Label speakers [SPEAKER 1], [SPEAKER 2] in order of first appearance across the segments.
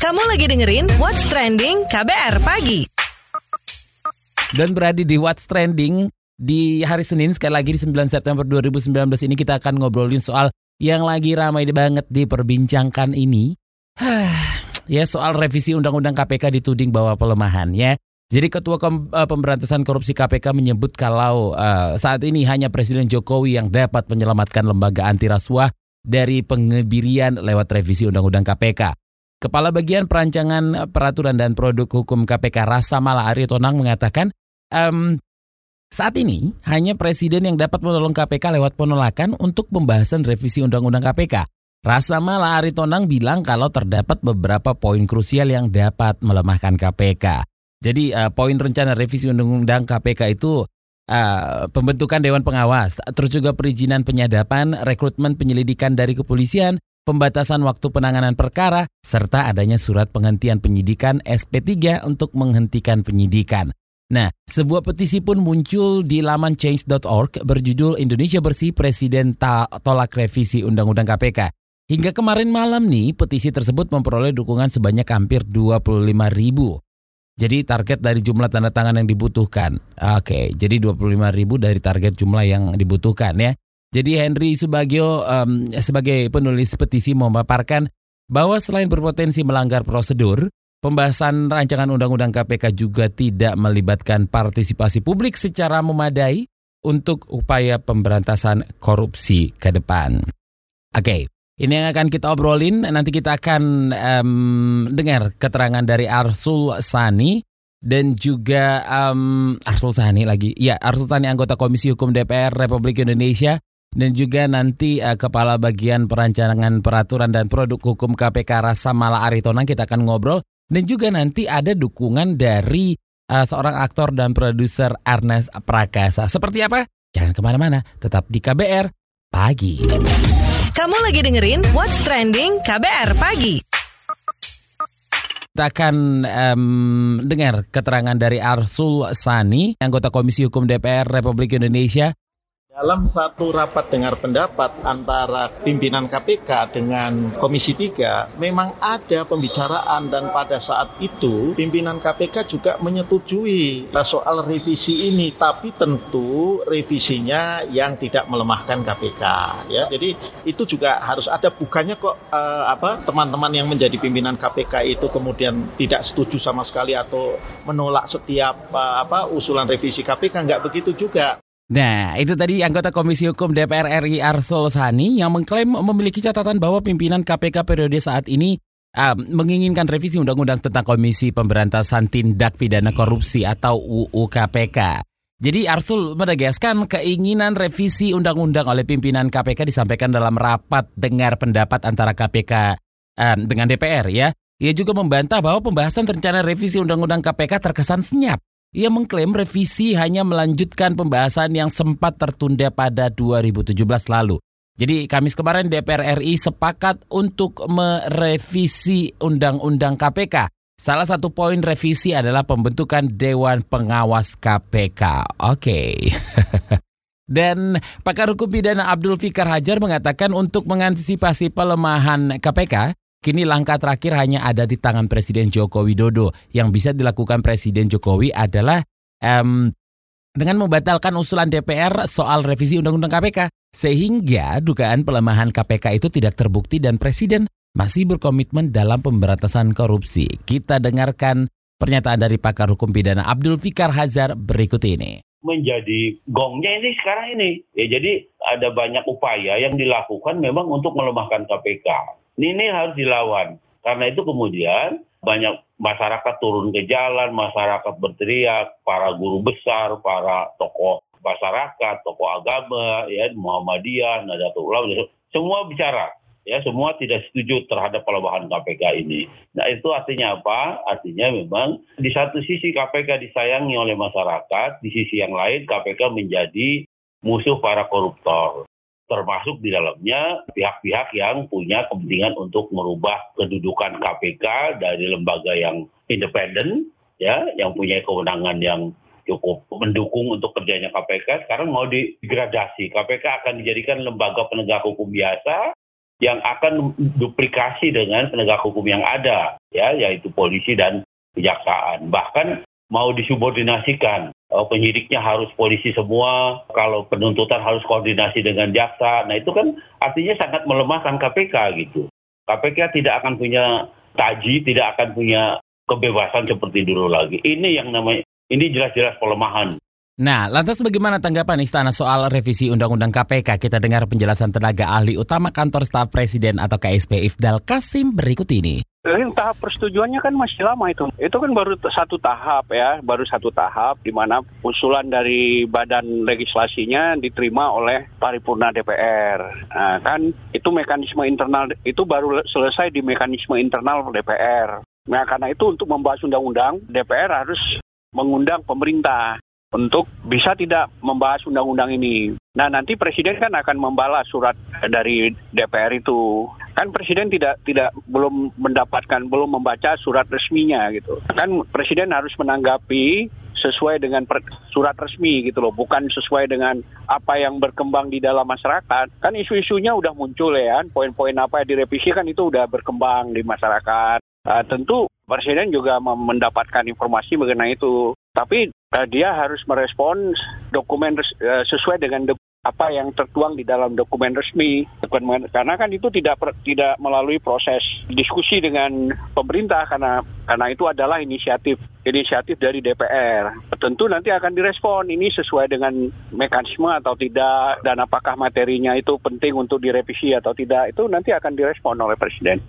[SPEAKER 1] Kamu lagi dengerin What's Trending KBR Pagi.
[SPEAKER 2] Dan berada di What's Trending di hari Senin sekali lagi di 9 September 2019 ini kita akan ngobrolin soal yang lagi ramai banget diperbincangkan ini. ya soal revisi Undang-Undang KPK dituding bahwa pelemahan ya. Jadi Ketua eh, Pemberantasan Korupsi KPK menyebut kalau uh, saat ini hanya Presiden Jokowi yang dapat menyelamatkan lembaga anti rasuah dari pengebirian lewat revisi Undang-Undang KPK. Kepala Bagian Perancangan Peraturan dan Produk Hukum KPK Rasa Mala Ari Tonang mengatakan, um, saat ini hanya Presiden yang dapat menolong KPK lewat penolakan untuk pembahasan revisi Undang-Undang KPK. Rasa Mala Ari Tonang bilang kalau terdapat beberapa poin krusial yang dapat melemahkan KPK. Jadi uh, poin rencana revisi Undang-Undang KPK itu uh, pembentukan Dewan Pengawas, terus juga perizinan penyadapan, rekrutmen penyelidikan dari kepolisian, pembatasan waktu penanganan perkara, serta adanya surat penghentian penyidikan SP3 untuk menghentikan penyidikan. Nah, sebuah petisi pun muncul di laman change.org berjudul Indonesia Bersih Presiden Tolak Revisi Undang-Undang KPK. Hingga kemarin malam nih, petisi tersebut memperoleh dukungan sebanyak hampir 25 ribu. Jadi target dari jumlah tanda tangan yang dibutuhkan. Oke, jadi 25 ribu dari target jumlah yang dibutuhkan ya. Jadi Henry Subagio um, sebagai penulis petisi memaparkan bahwa selain berpotensi melanggar prosedur, pembahasan rancangan undang-undang KPK juga tidak melibatkan partisipasi publik secara memadai untuk upaya pemberantasan korupsi ke depan. Oke, ini yang akan kita obrolin. Nanti kita akan um, dengar keterangan dari Arsul Sani dan juga um, Arsul Sani lagi. Ya, Arsul Sani anggota Komisi Hukum DPR Republik Indonesia dan juga nanti uh, Kepala Bagian Perancangan Peraturan dan Produk Hukum KPK Rasa Mala Aritonang kita akan ngobrol dan juga nanti ada dukungan dari uh, seorang aktor dan produser Ernest Prakasa. Seperti apa? Jangan ke mana-mana, tetap di KBR Pagi.
[SPEAKER 1] Kamu lagi dengerin What's Trending KBR Pagi.
[SPEAKER 2] Kita akan um, dengar keterangan dari Arsul Sani, anggota Komisi Hukum DPR Republik Indonesia,
[SPEAKER 3] dalam satu rapat dengar pendapat antara pimpinan KPK dengan Komisi 3, memang ada pembicaraan dan pada saat itu pimpinan KPK juga menyetujui soal revisi ini, tapi tentu revisinya yang tidak melemahkan KPK. Ya, jadi itu juga harus ada bukannya kok eh, apa teman-teman yang menjadi pimpinan KPK itu kemudian tidak setuju sama sekali atau menolak setiap eh, apa usulan revisi KPK nggak begitu juga.
[SPEAKER 2] Nah, itu tadi anggota Komisi Hukum DPR RI Arsul Sani yang mengklaim memiliki catatan bahwa pimpinan KPK periode saat ini uh, menginginkan revisi Undang-Undang tentang Komisi Pemberantasan Tindak Pidana Korupsi atau UU KPK. Jadi Arsul menegaskan keinginan revisi undang-undang oleh pimpinan KPK disampaikan dalam rapat dengar pendapat antara KPK um, dengan DPR ya. Ia juga membantah bahwa pembahasan rencana revisi undang-undang KPK terkesan senyap ia mengklaim revisi hanya melanjutkan pembahasan yang sempat tertunda pada 2017 lalu. Jadi Kamis kemarin DPR RI sepakat untuk merevisi Undang-Undang KPK. Salah satu poin revisi adalah pembentukan Dewan Pengawas KPK. Oke. Dan pakar hukum pidana Abdul Fikar Hajar mengatakan untuk mengantisipasi pelemahan KPK, Kini langkah terakhir hanya ada di tangan Presiden Joko Widodo. Yang bisa dilakukan Presiden Jokowi adalah um, dengan membatalkan usulan DPR soal revisi Undang-Undang KPK. Sehingga dugaan pelemahan KPK itu tidak terbukti dan Presiden masih berkomitmen dalam pemberantasan korupsi. Kita dengarkan pernyataan dari pakar hukum pidana Abdul Fikar Hazar berikut ini
[SPEAKER 4] menjadi gongnya ini sekarang ini. Ya jadi ada banyak upaya yang dilakukan memang untuk melemahkan KPK. Ini harus dilawan. Karena itu kemudian banyak masyarakat turun ke jalan, masyarakat berteriak, para guru besar, para tokoh masyarakat, tokoh agama, ya Muhammadiyah, Nadatul Ulama, semua bicara, ya semua tidak setuju terhadap pelemahan KPK ini. Nah itu artinya apa? Artinya memang di satu sisi KPK disayangi oleh masyarakat, di sisi yang lain KPK menjadi musuh para koruptor termasuk di dalamnya pihak-pihak yang punya kepentingan untuk merubah kedudukan KPK dari lembaga yang independen ya yang punya kewenangan yang cukup mendukung untuk kerjanya KPK sekarang mau digradasi KPK akan dijadikan lembaga penegak hukum biasa yang akan duplikasi dengan penegak hukum yang ada, ya, yaitu polisi dan kejaksaan. Bahkan mau disubordinasikan. Uh, penyidiknya harus polisi semua, kalau penuntutan harus koordinasi dengan jaksa. Nah itu kan artinya sangat melemahkan KPK gitu. KPK tidak akan punya taji, tidak akan punya kebebasan seperti dulu lagi. Ini yang namanya, ini jelas-jelas pelemahan.
[SPEAKER 2] Nah, lantas bagaimana tanggapan Istana soal revisi Undang-Undang KPK? Kita dengar penjelasan tenaga ahli utama kantor staf presiden atau KSP Ifdal Kasim berikut ini.
[SPEAKER 5] Jadi tahap persetujuannya kan masih lama itu. Itu kan baru satu tahap ya, baru satu tahap di mana usulan dari badan legislasinya diterima oleh paripurna DPR. Nah, kan itu mekanisme internal itu baru selesai di mekanisme internal DPR. Nah, karena itu untuk membahas undang-undang, DPR harus mengundang pemerintah untuk bisa tidak membahas undang-undang ini. Nah, nanti presiden kan akan membalas surat dari DPR itu. Kan presiden tidak tidak belum mendapatkan belum membaca surat resminya gitu. Kan presiden harus menanggapi sesuai dengan per, surat resmi gitu loh, bukan sesuai dengan apa yang berkembang di dalam masyarakat. Kan isu-isunya udah muncul ya, poin-poin apa yang direvisi kan itu udah berkembang di masyarakat. Uh, tentu presiden juga mendapatkan informasi mengenai itu. Tapi uh, dia harus merespon dokumen uh, sesuai dengan do apa yang tertuang di dalam dokumen resmi. Karena kan itu tidak tidak melalui proses diskusi dengan pemerintah karena karena itu adalah inisiatif inisiatif dari DPR tentu nanti akan direspon ini sesuai dengan mekanisme atau tidak dan apakah materinya itu penting untuk direvisi atau tidak itu nanti akan direspon oleh presiden.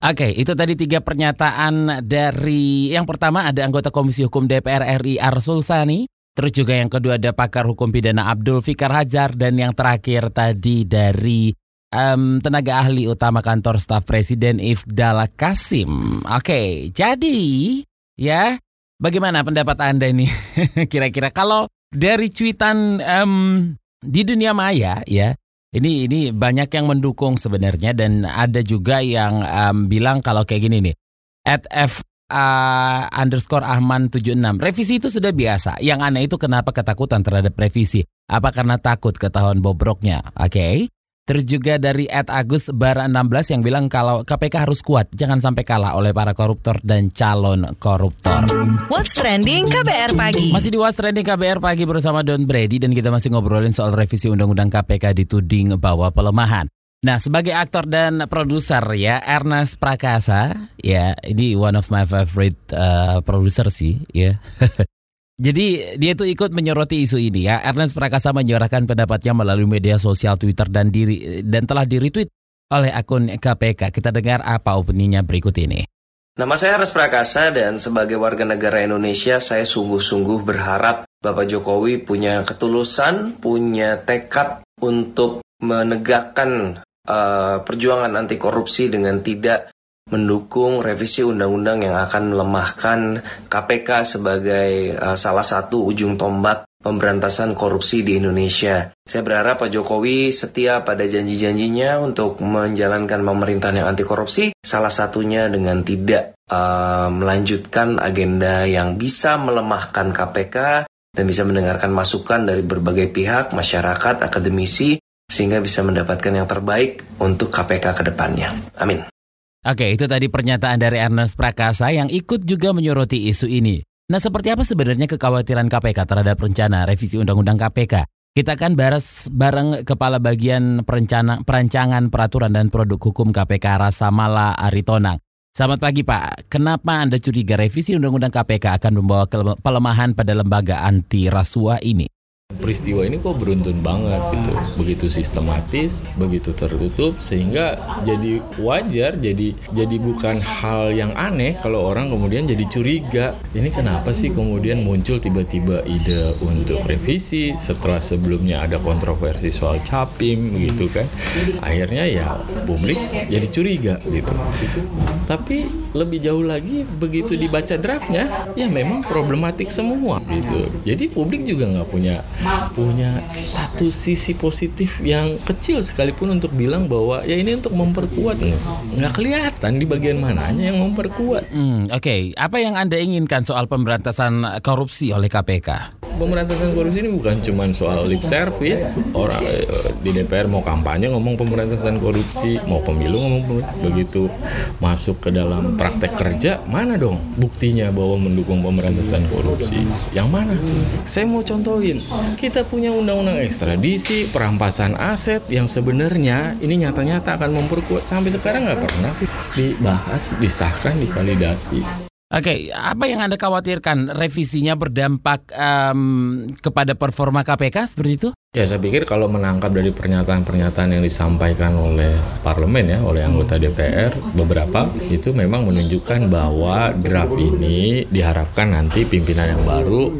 [SPEAKER 2] Oke, itu tadi tiga pernyataan dari yang pertama ada anggota Komisi Hukum DPR RI Arsul Sani, terus juga yang kedua ada pakar hukum pidana Abdul Fikar Hajar dan yang terakhir tadi dari um, tenaga ahli utama kantor staf presiden Ifdala Kasim. Oke, jadi ya bagaimana pendapat anda ini? Kira-kira kalau dari cuitan um, di dunia maya ya ini ini banyak yang mendukung sebenarnya dan ada juga yang um, bilang kalau kayak gini nih. At F uh, underscore Ahman 76. Revisi itu sudah biasa. Yang aneh itu kenapa ketakutan terhadap revisi? Apa karena takut ketahuan bobroknya? Oke. Okay. Terus juga dari Ed Agus Bara 16 yang bilang kalau KPK harus kuat, jangan sampai kalah oleh para koruptor dan calon koruptor.
[SPEAKER 1] What's trending KBR pagi?
[SPEAKER 2] Masih di What's trending KBR pagi bersama Don Brady dan kita masih ngobrolin soal revisi Undang-Undang KPK dituding bahwa pelemahan. Nah, sebagai aktor dan produser ya, Ernest Prakasa, ya, ini one of my favorite uh, producer sih, ya. Jadi dia itu ikut menyoroti isu ini ya. Ernest Prakasa menyuarakan pendapatnya melalui media sosial Twitter dan diri dan telah di-retweet oleh akun KPK. Kita dengar apa opininya berikut ini.
[SPEAKER 6] Nama saya Ernest Prakasa dan sebagai warga negara Indonesia saya sungguh-sungguh berharap Bapak Jokowi punya ketulusan, punya tekad untuk menegakkan uh, perjuangan anti korupsi dengan tidak mendukung revisi undang-undang yang akan melemahkan KPK sebagai uh, salah satu ujung tombak pemberantasan korupsi di Indonesia. Saya berharap Pak Jokowi setia pada janji-janjinya untuk menjalankan pemerintahan yang anti korupsi, salah satunya dengan tidak uh, melanjutkan agenda yang bisa melemahkan KPK dan bisa mendengarkan masukan dari berbagai pihak, masyarakat, akademisi, sehingga bisa mendapatkan yang terbaik untuk KPK ke depannya. Amin.
[SPEAKER 2] Oke, itu tadi pernyataan dari Ernest Prakasa yang ikut juga menyoroti isu ini. Nah, seperti apa sebenarnya kekhawatiran KPK terhadap rencana revisi Undang-Undang KPK? Kita akan baras bareng Kepala Bagian Perencana, Perancangan Peraturan dan Produk Hukum KPK Rasamala Aritonang. Selamat pagi Pak, kenapa Anda curiga revisi Undang-Undang KPK akan membawa pelemahan pada lembaga anti rasuah ini?
[SPEAKER 7] Peristiwa ini kok beruntun banget gitu. Begitu sistematis begitu tertutup sehingga jadi wajar jadi jadi bukan hal yang aneh kalau orang kemudian jadi curiga. Ini kenapa sih kemudian muncul tiba-tiba ide untuk revisi setelah sebelumnya ada kontroversi soal capim gitu kan? Akhirnya ya publik jadi curiga gitu. Tapi lebih jauh lagi begitu dibaca draftnya ya memang problematik semua gitu. Jadi publik juga nggak punya punya satu sisi positif yang kecil sekalipun untuk bilang bahwa ya ini untuk memperkuat nggak kelihatan di bagian mananya yang memperkuat.
[SPEAKER 2] Hmm, Oke, okay. apa yang anda inginkan soal pemberantasan korupsi oleh KPK?
[SPEAKER 7] Pemberantasan korupsi ini bukan cuma soal lip service orang eh, di DPR mau kampanye ngomong pemberantasan korupsi mau pemilu ngomong begitu masuk ke dalam praktek kerja mana dong buktinya bahwa mendukung pemberantasan korupsi? Yang mana? Saya mau contohin kita punya undang-undang ekstradisi perampasan aset yang sebenarnya ini nyata-nyata akan memperkuat. Sampai sekarang nggak pernah dibahas disahkan divalidasi
[SPEAKER 2] Oke, apa yang Anda khawatirkan revisinya berdampak um, kepada performa KPK seperti itu?
[SPEAKER 7] Ya saya pikir kalau menangkap dari pernyataan-pernyataan yang disampaikan oleh parlemen ya, oleh anggota DPR beberapa itu memang menunjukkan bahwa draft ini diharapkan nanti pimpinan yang baru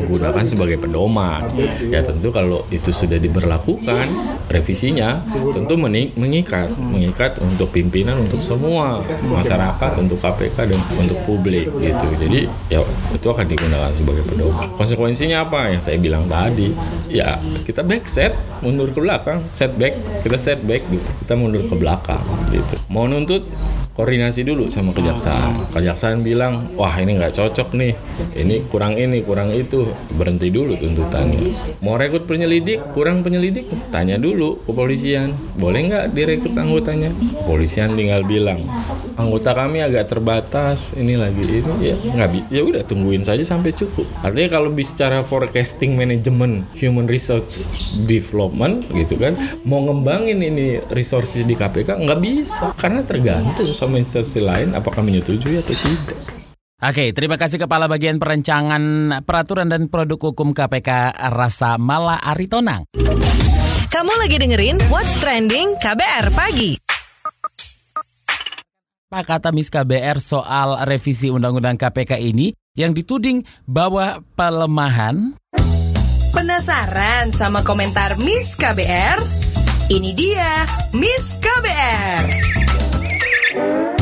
[SPEAKER 7] menggunakan sebagai pedoman. Ya tentu kalau itu sudah diberlakukan revisinya tentu mengikat, mengikat untuk pimpinan untuk semua masyarakat, untuk KPK dan untuk publik gitu. Jadi ya itu akan digunakan sebagai pedoman. Konsekuensinya apa yang saya bilang tadi? Ya kita back set mundur ke belakang. Setback kita setback gitu. Kita mundur ke belakang gitu. Mau nuntut koordinasi dulu sama kejaksaan. Kejaksaan bilang, wah ini nggak cocok nih, ini kurang ini, kurang itu, berhenti dulu tuntutannya. Mau rekrut penyelidik, kurang penyelidik, tanya dulu ke polisian, boleh nggak direkrut anggotanya? Polisian tinggal bilang, anggota kami agak terbatas, ini lagi ini ya nggak ya udah tungguin saja sampai cukup. Artinya kalau bicara forecasting management, human resource development gitu kan, mau ngembangin ini resources di KPK nggak bisa karena tergantung sama instansi lain apakah menyetujui atau tidak.
[SPEAKER 2] Oke, terima kasih Kepala Bagian Perencangan Peraturan dan Produk Hukum KPK Rasa Mala Aritonang.
[SPEAKER 1] Kamu lagi dengerin What's Trending KBR Pagi.
[SPEAKER 2] Apa kata Miss KBR soal revisi Undang-Undang KPK ini yang dituding bahwa pelemahan?
[SPEAKER 1] Penasaran sama komentar Miss KBR? Ini dia Miss KBR. Aduh,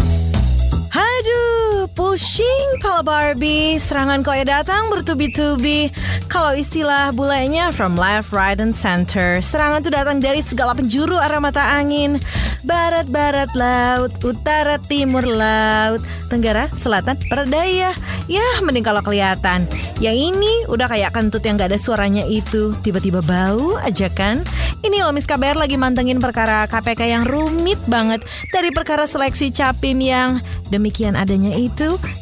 [SPEAKER 1] pusing pala Barbie. Serangan koya datang bertubi-tubi. Kalau istilah bulenya from left, right, and center. Serangan itu datang dari segala penjuru arah mata angin. Barat, barat, laut. Utara, timur, laut. Tenggara, selatan, perdaya. Ya, mending kalau kelihatan. Yang ini udah kayak kentut yang gak ada suaranya itu. Tiba-tiba bau aja kan? Ini loh Miss KBR lagi mantengin perkara KPK yang rumit banget. Dari perkara seleksi capim yang demikian adanya itu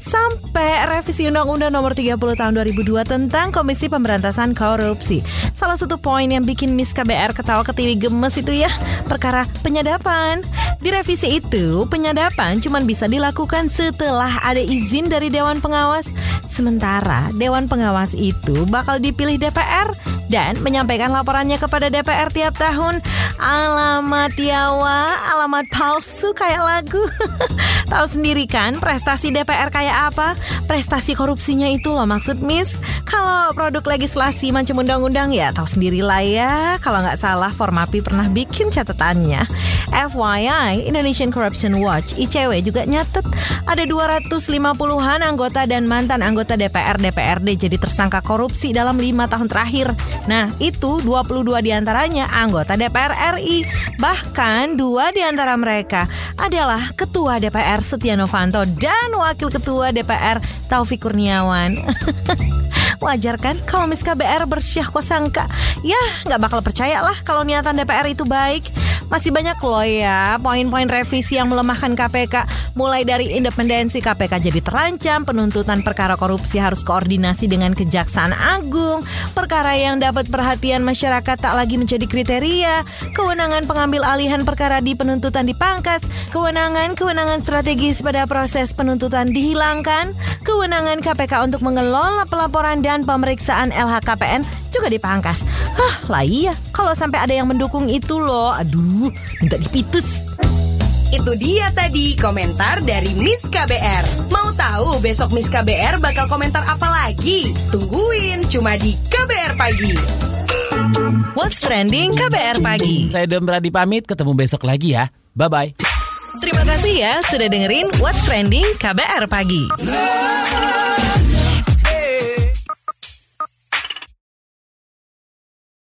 [SPEAKER 1] sampai revisi Undang-Undang Nomor 30 Tahun 2002 tentang Komisi Pemberantasan Korupsi. Salah satu poin yang bikin Miss KBR ketawa ketiwi gemes itu ya perkara penyadapan. Di revisi itu, penyadapan cuma bisa dilakukan setelah ada izin dari Dewan Pengawas. Sementara Dewan Pengawas itu bakal dipilih DPR dan menyampaikan laporannya kepada DPR tiap tahun. Alamat Yawa, alamat palsu kayak lagu. Tahu sendiri kan prestasi DPR kayak apa? Prestasi korupsinya itu loh maksud Miss. Kalau produk legislasi macam undang-undang ya tahu sendiri lah ya. Kalau nggak salah Formapi pernah bikin catatannya. FYI, Indonesian Corruption Watch ICW juga nyatet ada 250-an anggota dan mantan anggota DPR DPRD jadi tersangka korupsi dalam lima tahun terakhir. Nah, itu 22 di antaranya anggota DPR RI. Bahkan dua di antara mereka adalah Ketua DPR Setia Novanto dan Wakil Ketua DPR Taufik Kurniawan. Wajar kan kalau Miss KBR bersyahwasangka Ya nggak bakal percaya lah kalau niatan DPR itu baik. Masih banyak loh ya poin-poin revisi yang melemahkan KPK Mulai dari independensi KPK jadi terancam. Penuntutan perkara korupsi harus koordinasi dengan Kejaksaan Agung. Perkara yang dapat perhatian masyarakat tak lagi menjadi kriteria. Kewenangan pengambil alihan perkara di penuntutan dipangkas. Kewenangan-kewenangan strategis pada proses penuntutan dihilangkan. Kewenangan KPK untuk mengelola pelaporan dan pemeriksaan LHKPN juga dipangkas. Hah, lah iya. Kalau sampai ada yang mendukung itu loh, aduh, minta dipites.
[SPEAKER 8] Itu dia tadi komentar dari Miss KBR. Mau tahu besok Miss KBR bakal komentar apa lagi? Tungguin cuma di KBR Pagi.
[SPEAKER 1] What's Trending KBR Pagi.
[SPEAKER 2] Saya Don Brady pamit, ketemu besok lagi ya. Bye-bye.
[SPEAKER 1] Terima kasih ya sudah dengerin What's Trending KBR Pagi.